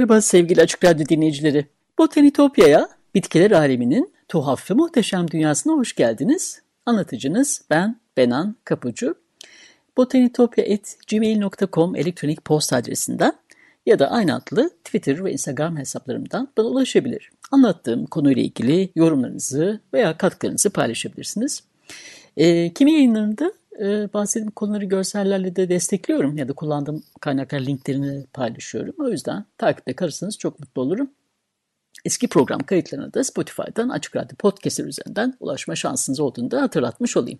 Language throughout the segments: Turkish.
Merhaba sevgili Açık Radyo dinleyicileri. Botanitopya'ya, bitkiler aleminin tuhaf ve muhteşem dünyasına hoş geldiniz. Anlatıcınız ben Benan Kapucu. botanitopya.gmail.com elektronik posta adresinden ya da aynı adlı Twitter ve Instagram hesaplarımdan bana ulaşabilir. Anlattığım konuyla ilgili yorumlarınızı veya katkılarınızı paylaşabilirsiniz. E, kimi yayınlarında e, bahsettiğim konuları görsellerle de destekliyorum ya da kullandığım kaynaklar linklerini paylaşıyorum. O yüzden takipte kalırsanız çok mutlu olurum. Eski program kayıtlarına da Spotify'dan Açık Radyo Podcast'ler üzerinden ulaşma şansınız olduğunu da hatırlatmış olayım.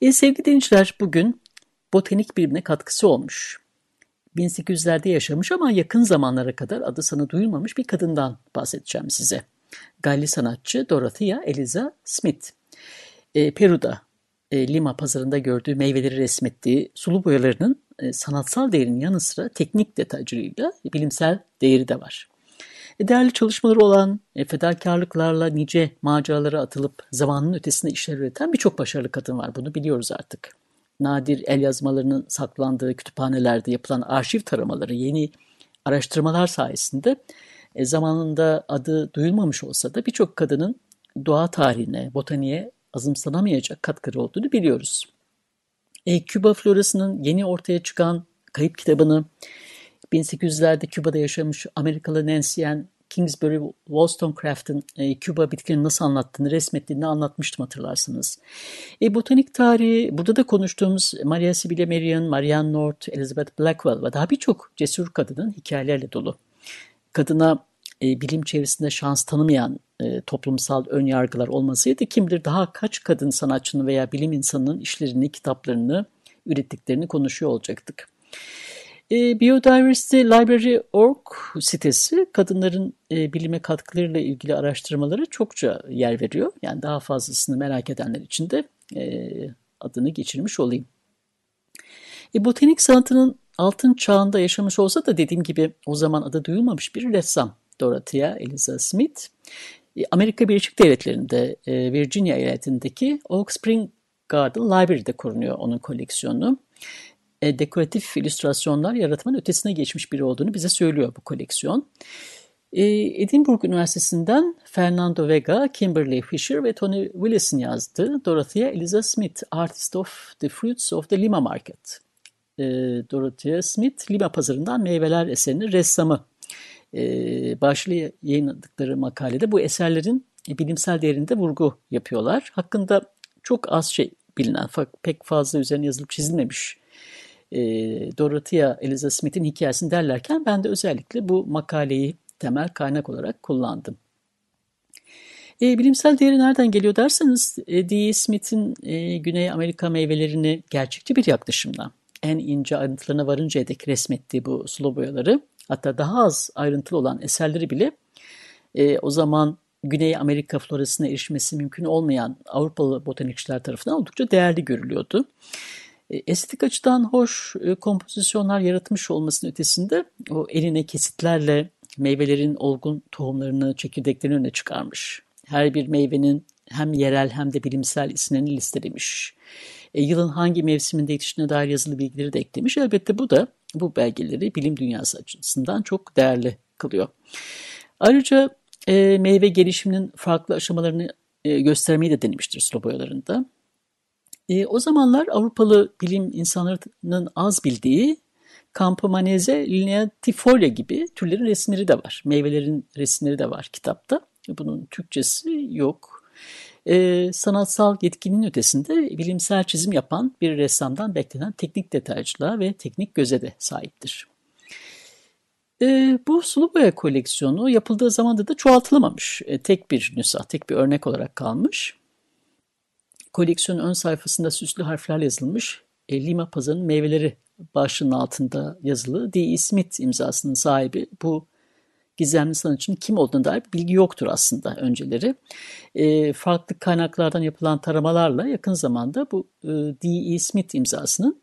E, sevgili dinleyiciler bugün botanik bilimine katkısı olmuş. 1800'lerde yaşamış ama yakın zamanlara kadar adı sana duyulmamış bir kadından bahsedeceğim size. Galli sanatçı Dorothea Eliza Smith. E, Peru'da e, Lima pazarında gördüğü meyveleri resmettiği sulu boyalarının e, sanatsal değerinin yanı sıra teknik detaycılığıyla bilimsel değeri de var. E, değerli çalışmaları olan, fedakarlıklarla nice maceralara atılıp zamanın ötesinde işler üreten birçok başarılı kadın var. Bunu biliyoruz artık. Nadir el yazmalarının saklandığı kütüphanelerde yapılan arşiv taramaları, yeni araştırmalar sayesinde zamanında adı duyulmamış olsa da birçok kadının doğa tarihine, botaniğe azımsanamayacak katkıları olduğunu biliyoruz. E, Küba florasının yeni ortaya çıkan kayıp kitabını 1800'lerde Küba'da yaşamış Amerikalı Nancy Ann Kingsbury Wollstonecraft'ın e, Küba bitkilerini nasıl anlattığını, resmettiğini anlatmıştım hatırlarsınız. E, botanik tarihi, burada da konuştuğumuz Maria Sibylle Merian, Marianne North, Elizabeth Blackwell ve daha birçok cesur kadının hikayelerle dolu. Kadına e, bilim çevresinde şans tanımayan e, toplumsal ön yargılar olmasaydı kim bilir daha kaç kadın sanatçının veya bilim insanının işlerini, kitaplarını, ürettiklerini konuşuyor olacaktık. E, Biodiversity Library.org sitesi kadınların e, bilime katkılarıyla ilgili araştırmaları çokça yer veriyor. Yani daha fazlasını merak edenler için de e, adını geçirmiş olayım. E, botanik sanatının altın çağında yaşamış olsa da dediğim gibi o zaman adı duyulmamış bir ressam Dorothea Eliza Smith. E, Amerika Birleşik Devletleri'nde e, Virginia eyaletindeki Oak Spring Garden Library'de korunuyor onun koleksiyonu. E, dekoratif illüstrasyonlar yaratmanın ötesine geçmiş biri olduğunu bize söylüyor bu koleksiyon. Edinburgh Üniversitesi'nden Fernando Vega, Kimberly Fisher ve Tony Willis'in yazdığı Dorothea Eliza Smith, Artist of the Fruits of the Lima Market. Dorothea Smith, Lima pazarından meyveler eserinin ressamı e, başlığı yayınladıkları makalede bu eserlerin bilimsel değerinde vurgu yapıyorlar. Hakkında çok az şey bilinen, pek fazla üzerine yazılıp çizilmemiş e, Dorothea Eliza Smith'in hikayesini derlerken ben de özellikle bu makaleyi temel kaynak olarak kullandım. E, bilimsel değeri nereden geliyor derseniz e, D. Smith'in e, Güney Amerika meyvelerini gerçekçi bir yaklaşımla en ince ayrıntılarına varıncaya dek resmettiği bu sulu boyaları hatta daha az ayrıntılı olan eserleri bile e, o zaman Güney Amerika florasına erişmesi mümkün olmayan Avrupalı botanikçiler tarafından oldukça değerli görülüyordu. E, estetik açıdan hoş e, kompozisyonlar yaratmış olmasının ötesinde o eline kesitlerle meyvelerin olgun tohumlarını, çekirdeklerini öne çıkarmış. Her bir meyvenin hem yerel hem de bilimsel isimlerini listelemiş. E, yılın hangi mevsiminde yetiştiğine dair yazılı bilgileri de eklemiş. Elbette bu da bu belgeleri bilim dünyası açısından çok değerli kılıyor. Ayrıca e, meyve gelişiminin farklı aşamalarını e, göstermeyi de denemiştir sulu boyalarında. E, o zamanlar Avrupalı bilim insanlarının az bildiği Campomanese lineatifolia gibi türlerin resimleri de var. Meyvelerin resimleri de var kitapta. Bunun Türkçesi yok. E, sanatsal yetkinin ötesinde bilimsel çizim yapan bir ressamdan beklenen teknik detaycılığa ve teknik göze de sahiptir. E, bu sulu boya koleksiyonu yapıldığı zamanda da çoğaltılamamış. E, tek bir nüsa, tek bir örnek olarak kalmış. Koleksiyonun ön sayfasında süslü harflerle yazılmış e, Lima Pazarı'nın meyveleri başlığının altında yazılı D.E. Smith imzasının sahibi bu gizemli sanatçının kim olduğuna dair bilgi yoktur aslında önceleri. E, farklı kaynaklardan yapılan taramalarla yakın zamanda bu e, D.E. Smith imzasının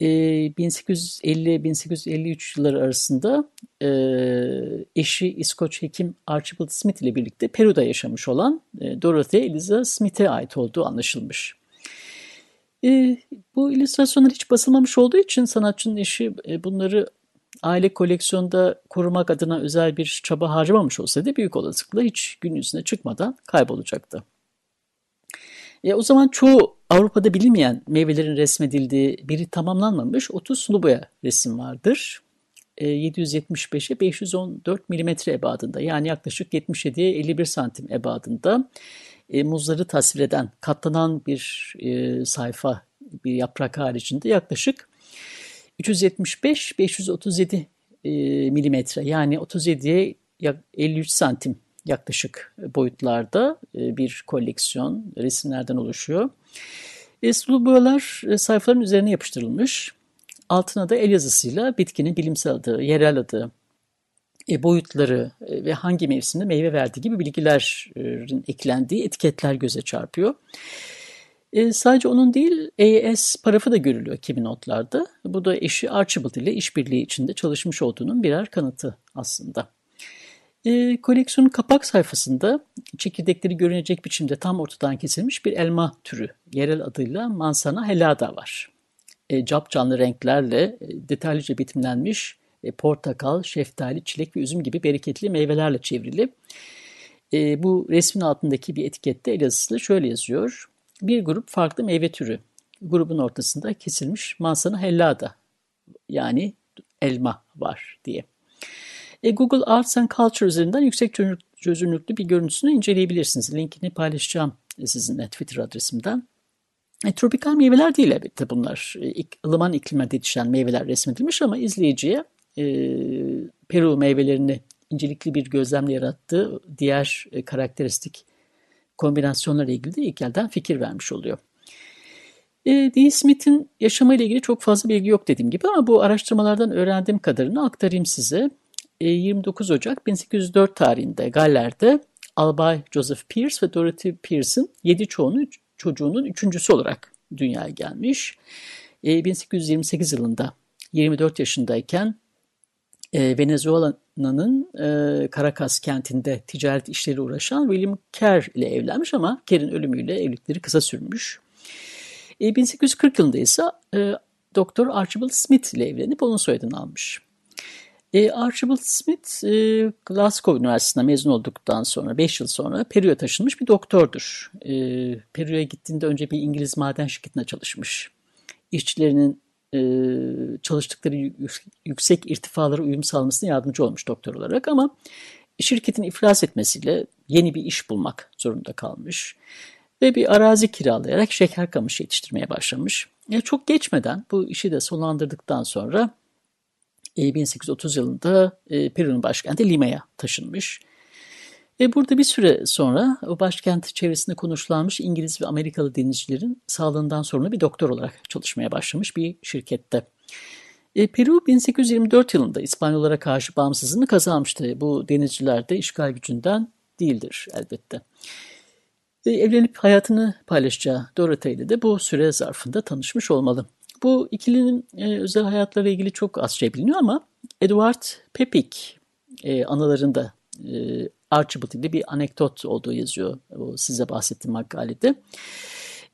e, 1850-1853 yılları arasında e, eşi İskoç hekim Archibald Smith ile birlikte Peru'da yaşamış olan e, Dorothy Eliza Smith'e ait olduğu anlaşılmış. E, bu illüstrasyonlar hiç basılmamış olduğu için sanatçının eşi e, bunları aile koleksiyonda korumak adına özel bir çaba harcamamış olsaydı büyük olasılıkla hiç gün yüzüne çıkmadan kaybolacaktı. E, o zaman çoğu Avrupa'da bilinmeyen meyvelerin resmedildiği biri tamamlanmamış 30 sulu boya resim vardır. E, 775'e 514 mm ebadında yani yaklaşık 77'ye 51 santim ebadında e, muzları tasvir eden katlanan bir e, sayfa bir yaprak haricinde yaklaşık 375-537 e, milimetre yani 37'ye 53 santim yaklaşık boyutlarda e, bir koleksiyon resimlerden oluşuyor. E, sulu boyalar sayfaların üzerine yapıştırılmış. Altına da el yazısıyla bitkinin bilimsel adı, yerel adı, boyutları ve hangi mevsimde meyve verdiği gibi bilgilerin eklendiği etiketler göze çarpıyor. E, sadece onun değil AES parafı da görülüyor kimi notlarda. Bu da eşi Archibald ile işbirliği içinde çalışmış olduğunun birer kanıtı aslında. E, koleksiyonun kapak sayfasında çekirdekleri görünecek biçimde tam ortadan kesilmiş bir elma türü yerel adıyla Mansana helada var. E, cap canlı renklerle e, detaylıca bitimlenmiş e, portakal, şeftali, çilek ve üzüm gibi bereketli meyvelerle çevrili. E, bu resmin altındaki bir etikette el yazısıyla şöyle yazıyor. Bir grup farklı meyve türü. Grubun ortasında kesilmiş mansana hellada yani elma var diye. E, Google Arts and Culture üzerinden yüksek çözünürlüklü bir görüntüsünü inceleyebilirsiniz. Linkini paylaşacağım sizinle Twitter adresimden. E, tropikal meyveler değil elbette bunlar. E, ılıman iklimlerde yetişen meyveler resmedilmiş ama izleyiciye e, Peru meyvelerini incelikli bir gözlemle yarattığı diğer e, karakteristik kombinasyonlarla ilgili de ilk elden fikir vermiş oluyor. E, D. Smith'in yaşamıyla ilgili çok fazla bilgi yok dediğim gibi ama bu araştırmalardan öğrendiğim kadarını aktarayım size. E, 29 Ocak 1804 tarihinde Galler'de Albay Joseph Pierce ve Dorothy Pierce'ın 7 çoğunu, çocuğunun üçüncüsü olarak dünyaya gelmiş. E, 1828 yılında 24 yaşındayken e, Venezuela'nın e, Caracas kentinde ticaret işleri uğraşan William Kerr ile evlenmiş ama Kerr'in ölümüyle evlilikleri kısa sürmüş. E, 1840 yılında ise e, Doktor Archibald Smith ile evlenip onun soyadını almış. E, Archibald Smith e, Glasgow Üniversitesi'nden mezun olduktan sonra 5 yıl sonra Peru'ya taşınmış bir doktordur. E, Peru'ya gittiğinde önce bir İngiliz maden şirketinde çalışmış. İşçilerinin çalıştıkları yüksek irtifalara uyum sağlamasına yardımcı olmuş doktor olarak ama şirketin iflas etmesiyle yeni bir iş bulmak zorunda kalmış ve bir arazi kiralayarak şeker kamışı yetiştirmeye başlamış. E, çok geçmeden bu işi de sonlandırdıktan sonra e, 1830 yılında e, Peru'nun başkenti Lima'ya taşınmış. Ve burada bir süre sonra başkent çevresinde konuşlanmış İngiliz ve Amerikalı denizcilerin sağlığından sorumlu bir doktor olarak çalışmaya başlamış bir şirkette. E, Peru 1824 yılında İspanyollara karşı bağımsızlığını kazanmıştı. Bu denizciler de işgal gücünden değildir elbette. E, evlenip hayatını paylaşacağı Dorothy ile de bu süre zarfında tanışmış olmalı. Bu ikilinin e, özel hayatları ilgili çok az şey biliniyor ama Edward Pepik e, anılarında e, Archibald ile bir anekdot olduğu yazıyor o size bahsettiğim makalede.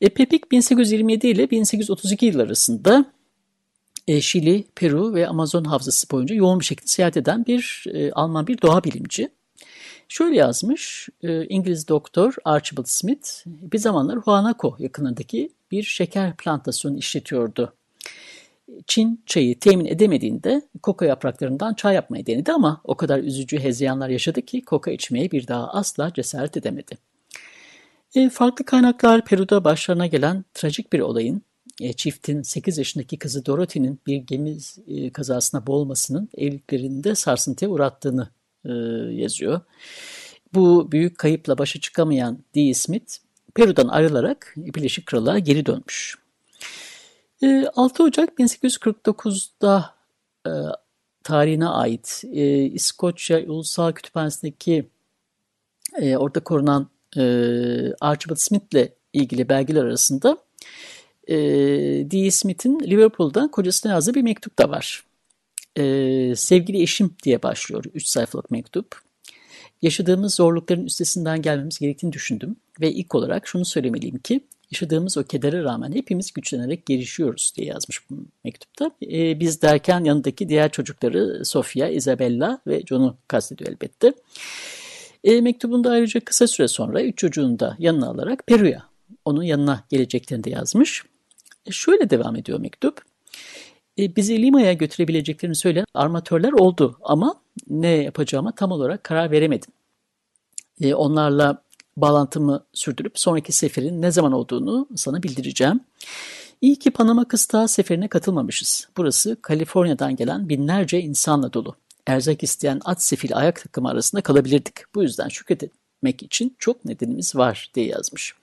E, Pepik 1827 ile 1832 yıl arasında e, Şili, Peru ve Amazon havzası boyunca yoğun bir şekilde seyahat eden bir e, Alman bir doğa bilimci. Şöyle yazmış, e, İngiliz doktor Archibald Smith bir zamanlar Huanaco yakınındaki bir şeker plantasyonu işletiyordu. Çin çayı temin edemediğinde koka yapraklarından çay yapmayı denedi ama o kadar üzücü hezeyanlar yaşadı ki koka içmeye bir daha asla cesaret edemedi. E, farklı kaynaklar Peru'da başlarına gelen trajik bir olayın e, çiftin 8 yaşındaki kızı Dorothy'nin bir gemi e, kazasına boğulmasının evliliklerinde sarsıntıya uğrattığını e, yazıyor. Bu büyük kayıpla başa çıkamayan Dee Smith, Peru'dan ayrılarak Birleşik Krallığa geri dönmüş. 6 Ocak 1849'da tarihine ait İskoçya Ulusal Kütüphanesi'ndeki orada korunan Archibald Smith'le ilgili belgeler arasında e, D. Smith'in Liverpool'dan kocasına yazdığı bir mektup da var. E, sevgili eşim diye başlıyor. Üç sayfalık mektup. Yaşadığımız zorlukların üstesinden gelmemiz gerektiğini düşündüm ve ilk olarak şunu söylemeliyim ki yaşadığımız o kedere rağmen hepimiz güçlenerek gelişiyoruz diye yazmış bu mektupta. E, biz derken yanındaki diğer çocukları Sofia, Isabella ve John'u kastediyor elbette. E, mektubunda ayrıca kısa süre sonra üç çocuğunu da yanına alarak Peru'ya, onun yanına geleceklerini de yazmış. E, şöyle devam ediyor mektup. E, bizi Lima'ya götürebileceklerini söyleyen armatörler oldu ama ne yapacağıma tam olarak karar veremedim. E, onlarla bağlantımı sürdürüp sonraki seferin ne zaman olduğunu sana bildireceğim. İyi ki Panama Kıstağı seferine katılmamışız. Burası Kaliforniya'dan gelen binlerce insanla dolu. Erzak isteyen at sefili ayak takımı arasında kalabilirdik. Bu yüzden şükretmek için çok nedenimiz var diye yazmış.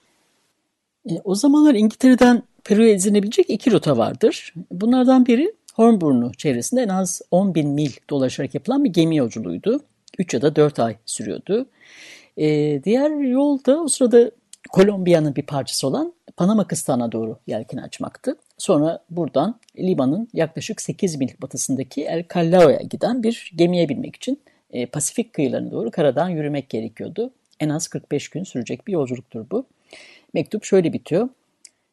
E, o zamanlar İngiltere'den Peru'ya izlenebilecek iki rota vardır. Bunlardan biri Hornburnu çevresinde en az 10 bin mil dolaşarak yapılan bir gemi yolculuğuydu. 3 ya da 4 ay sürüyordu. Ee, diğer yol da o sırada Kolombiya'nın bir parçası olan Panama kıstağına doğru yelken açmaktı. Sonra buradan Liman'ın yaklaşık 8 mil batısındaki El Callao'ya giden bir gemiye binmek için e, Pasifik kıyılarına doğru karadan yürümek gerekiyordu. En az 45 gün sürecek bir yolculuktur bu. Mektup şöyle bitiyor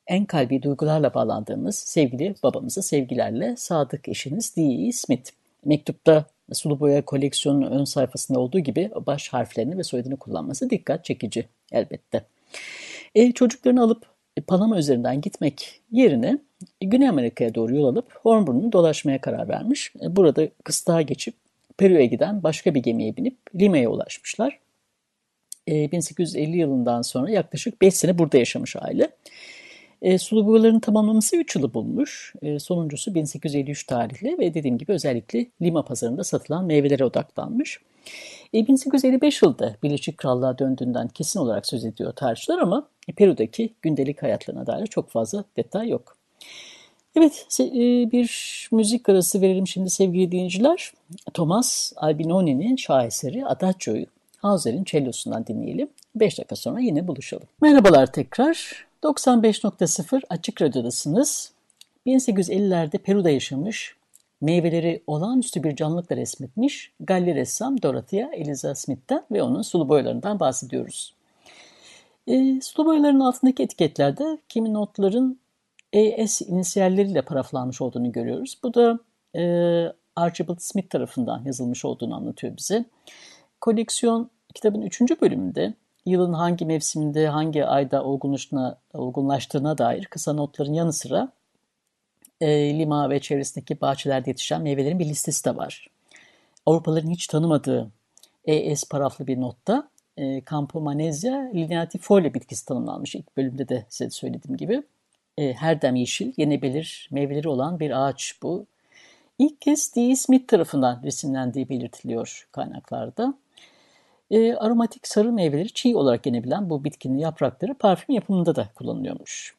en kalbi duygularla bağlandığımız sevgili babamıza sevgilerle sadık eşiniz D.E. Smith. Mektupta sulu boya koleksiyonunun ön sayfasında olduğu gibi baş harflerini ve soyadını kullanması dikkat çekici elbette. E, çocuklarını alıp Panama üzerinden gitmek yerine Güney Amerika'ya doğru yol alıp Hornburnu'nu dolaşmaya karar vermiş. E, burada kıstığa geçip Peru'ya giden başka bir gemiye binip Lima'ya ulaşmışlar. E, 1850 yılından sonra yaklaşık 5 sene burada yaşamış aile. E, sulu boyaların tamamlaması 3 yılı bulmuş. E, sonuncusu 1853 tarihli ve dediğim gibi özellikle Lima pazarında satılan meyvelere odaklanmış. E, 1855 yılında Birleşik Krallığa döndüğünden kesin olarak söz ediyor tarihçiler ama Peru'daki gündelik hayatlarına dair çok fazla detay yok. Evet, e, bir müzik arası verelim şimdi sevgili dinleyiciler. Thomas Albinoni'nin şaheseri Adaccio'yu Hauser'in cellosundan dinleyelim. 5 dakika sonra yine buluşalım. Merhabalar tekrar. 95.0 Açık Radyo'dasınız. 1850'lerde Peru'da yaşamış, meyveleri olağanüstü bir canlılıkla resmetmiş Galli ressam Dorothea Eliza Smith'ten ve onun sulu boyalarından bahsediyoruz. E, sulu boyaların altındaki etiketlerde kimi notların ES inisiyalleriyle paraflanmış olduğunu görüyoruz. Bu da e, Archibald Smith tarafından yazılmış olduğunu anlatıyor bize. Koleksiyon kitabın 3. bölümünde yılın hangi mevsiminde, hangi ayda olgunlaştığına, olgunlaştığına dair kısa notların yanı sıra e, Lima ve çevresindeki bahçelerde yetişen meyvelerin bir listesi de var. Avrupalıların hiç tanımadığı ES paraflı bir notta e, Campomanesia lineatifolia bitkisi tanımlanmış. İlk bölümde de size söylediğim gibi. E, her dem yeşil, yenebilir meyveleri olan bir ağaç bu. İlk kez D. Smith tarafından resimlendiği belirtiliyor kaynaklarda. E, aromatik sarı meyveleri çiğ olarak yenebilen bu bitkinin yaprakları parfüm yapımında da kullanılıyormuş.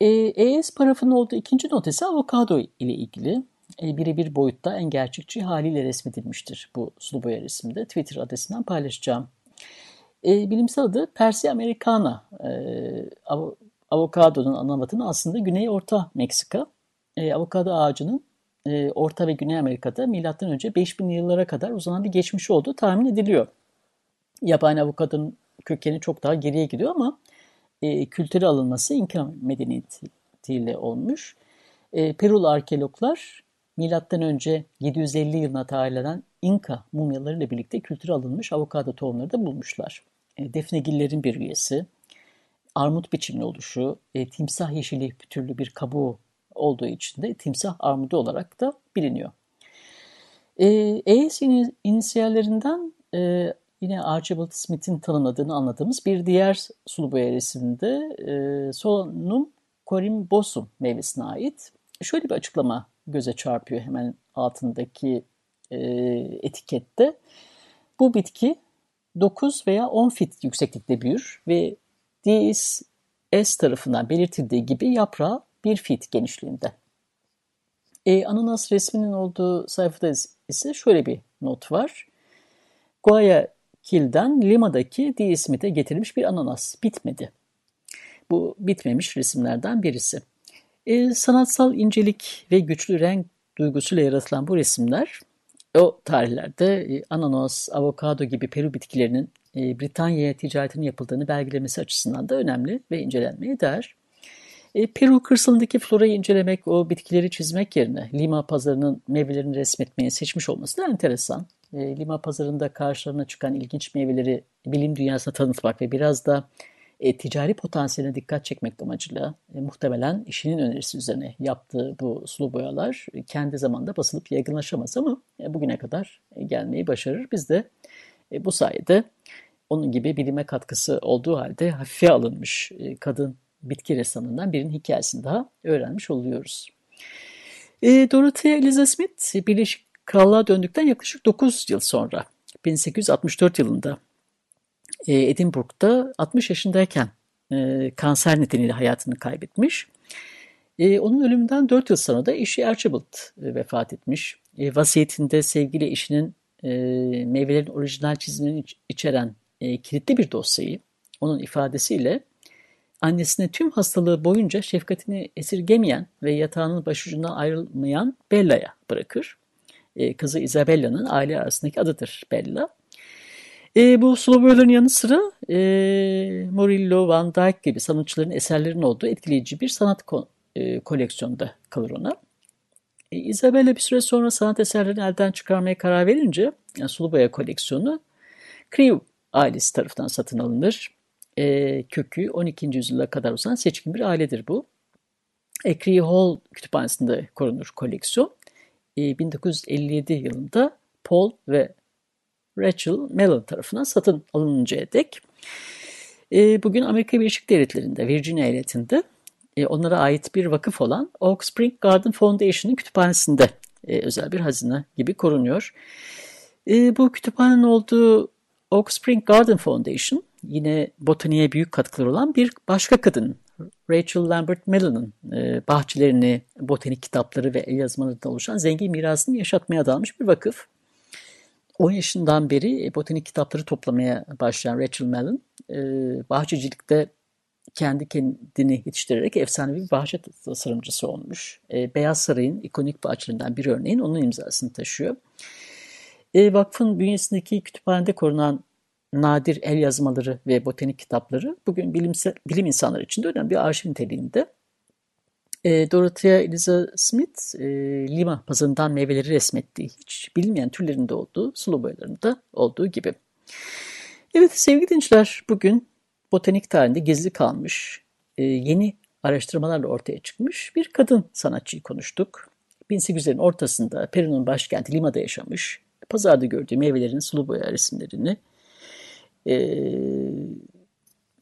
E, ES parafının olduğu ikinci not ise avokado ile ilgili. E, birebir boyutta en gerçekçi haliyle resmedilmiştir bu sulu boya resimde. Twitter adresinden paylaşacağım. E, bilimsel adı Persia americana. E, av, avokadonun ana aslında Güney Orta Meksika. E, avokado ağacının e, Orta ve Güney Amerika'da M.Ö. 5000 yıllara kadar uzanan bir geçmişi olduğu tahmin ediliyor. Yabani avokadonun kökeni çok daha geriye gidiyor ama e, kültüre alınması İnka medeniyetiyle olmuş. E, Perulu arkeologlar milattan önce 750 yılına tarih eden İnka mumyalarıyla birlikte kültüre alınmış avokado tohumları da bulmuşlar. E, defnegillerin bir üyesi, armut biçimli oluşu, e, timsah yeşili pütürlü bir kabuğu olduğu için de timsah armudu olarak da biliniyor. E, ES inisiyallerinden e, yine Archibald Smith'in tanımladığını anladığımız bir diğer sulu boya resimde e, solunum Corim bosum meyvesine ait. Şöyle bir açıklama göze çarpıyor hemen altındaki e, etikette. Bu bitki 9 veya 10 fit yükseklikte büyür ve DSS tarafından belirtildiği gibi yaprağı 1 fit genişliğinde. E, ananas resminin olduğu sayfada ise şöyle bir not var. Guayaquil'den Lima'daki D. Smith'e getirilmiş bir ananas bitmedi. Bu bitmemiş resimlerden birisi. E, sanatsal incelik ve güçlü renk duygusuyla yaratılan bu resimler o tarihlerde e, ananas, avokado gibi peru bitkilerinin e, Britanya'ya ticaretinin yapıldığını belgelemesi açısından da önemli ve incelenmeye değer. E, Peru kırsalındaki florayı incelemek, o bitkileri çizmek yerine Lima pazarının meyvelerini resmetmeyi seçmiş olması da enteresan. E, Lima pazarında karşılarına çıkan ilginç meyveleri bilim dünyasına tanıtmak ve biraz da e, ticari potansiyeline dikkat çekmek amacıyla muhtemelen işinin önerisi üzerine yaptığı bu sulu boyalar kendi zamanda basılıp yaygınlaşamaz ama bugüne kadar gelmeyi başarır. Biz de bu sayede onun gibi bilime katkısı olduğu halde hafife alınmış kadın bitki ressamından birinin hikayesini daha öğrenmiş oluyoruz. E, Dorothea Eliza Smith Birleşik Krallığa döndükten yaklaşık 9 yıl sonra 1864 yılında e, Edinburgh'da 60 yaşındayken e, kanser nedeniyle hayatını kaybetmiş. E, onun ölümünden 4 yıl sonra da eşi Archibald e, vefat etmiş. E, vasiyetinde sevgili eşinin e, meyvelerin orijinal çizimini içeren e, kilitli bir dosyayı onun ifadesiyle annesine tüm hastalığı boyunca şefkatini esirgemeyen ve yatağının başucundan ayrılmayan Bella'ya bırakır. E, kızı Isabella'nın aile arasındaki adıdır Bella. E, bu Slowboy'ların yanı sıra e, Murillo, Van Dyck gibi sanatçıların eserlerinin olduğu etkileyici bir sanat ko e, koleksiyonunda kalır ona. E, Isabella bir süre sonra sanat eserlerini elden çıkarmaya karar verince yani Suluboya koleksiyonu Crewe ailesi tarafından satın alınır. E, kökü 12. yüzyıla kadar uzanan seçkin bir ailedir bu. Ekri Hall kütüphanesinde korunur koleksiyon. E, 1957 yılında Paul ve Rachel Mellon tarafından satın alınıncaya dek. E, bugün Amerika Birleşik Devletleri'nde, Virginia eyaletinde e, onlara ait bir vakıf olan Oak Spring Garden Foundation'ın kütüphanesinde e, özel bir hazine gibi korunuyor. E, bu kütüphanenin olduğu Oak Spring Garden Foundation yine botaniğe büyük katkıları olan bir başka kadın Rachel Lambert Mellon'ın e, bahçelerini, botanik kitapları ve el yazmalarından oluşan zengin mirasını yaşatmaya adanmış bir vakıf. 10 yaşından beri botanik kitapları toplamaya başlayan Rachel Mellon, e, bahçecilikte kendi kendini yetiştirerek efsanevi bir bahçe tasarımcısı olmuş. E, Beyaz Saray'ın ikonik bahçelerinden bir örneğin onun imzasını taşıyor. E, vakfın bünyesindeki kütüphanede korunan nadir el yazmaları ve botanik kitapları bugün bilimsel, bilim insanları için de önemli bir arşiv niteliğinde. E, Dorothea Eliza Smith, e, Lima pazarından meyveleri resmettiği, hiç bilinmeyen türlerinde olduğu, sulu boyalarında olduğu gibi. Evet sevgili dinleyiciler, bugün botanik tarihinde gizli kalmış, e, yeni araştırmalarla ortaya çıkmış bir kadın sanatçıyı konuştuk. 1800'lerin ortasında Peru'nun başkenti Lima'da yaşamış, pazarda gördüğü meyvelerin sulu boya resimlerini e,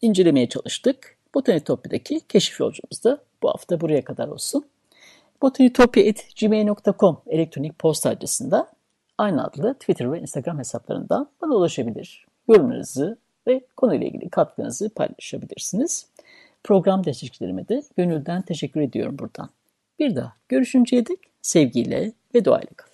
incelemeye çalıştık. Botanitopya'daki keşif yolculuğumuz da bu hafta buraya kadar olsun. botanitopya.gmail.com elektronik posta adresinden aynı adlı Twitter ve Instagram hesaplarından bana ulaşabilir. Yorumlarınızı ve konuyla ilgili katkınızı paylaşabilirsiniz. Program destekçilerime de gönülden teşekkür ediyorum buradan. Bir daha görüşünceye dek sevgiyle ve duayla kalın.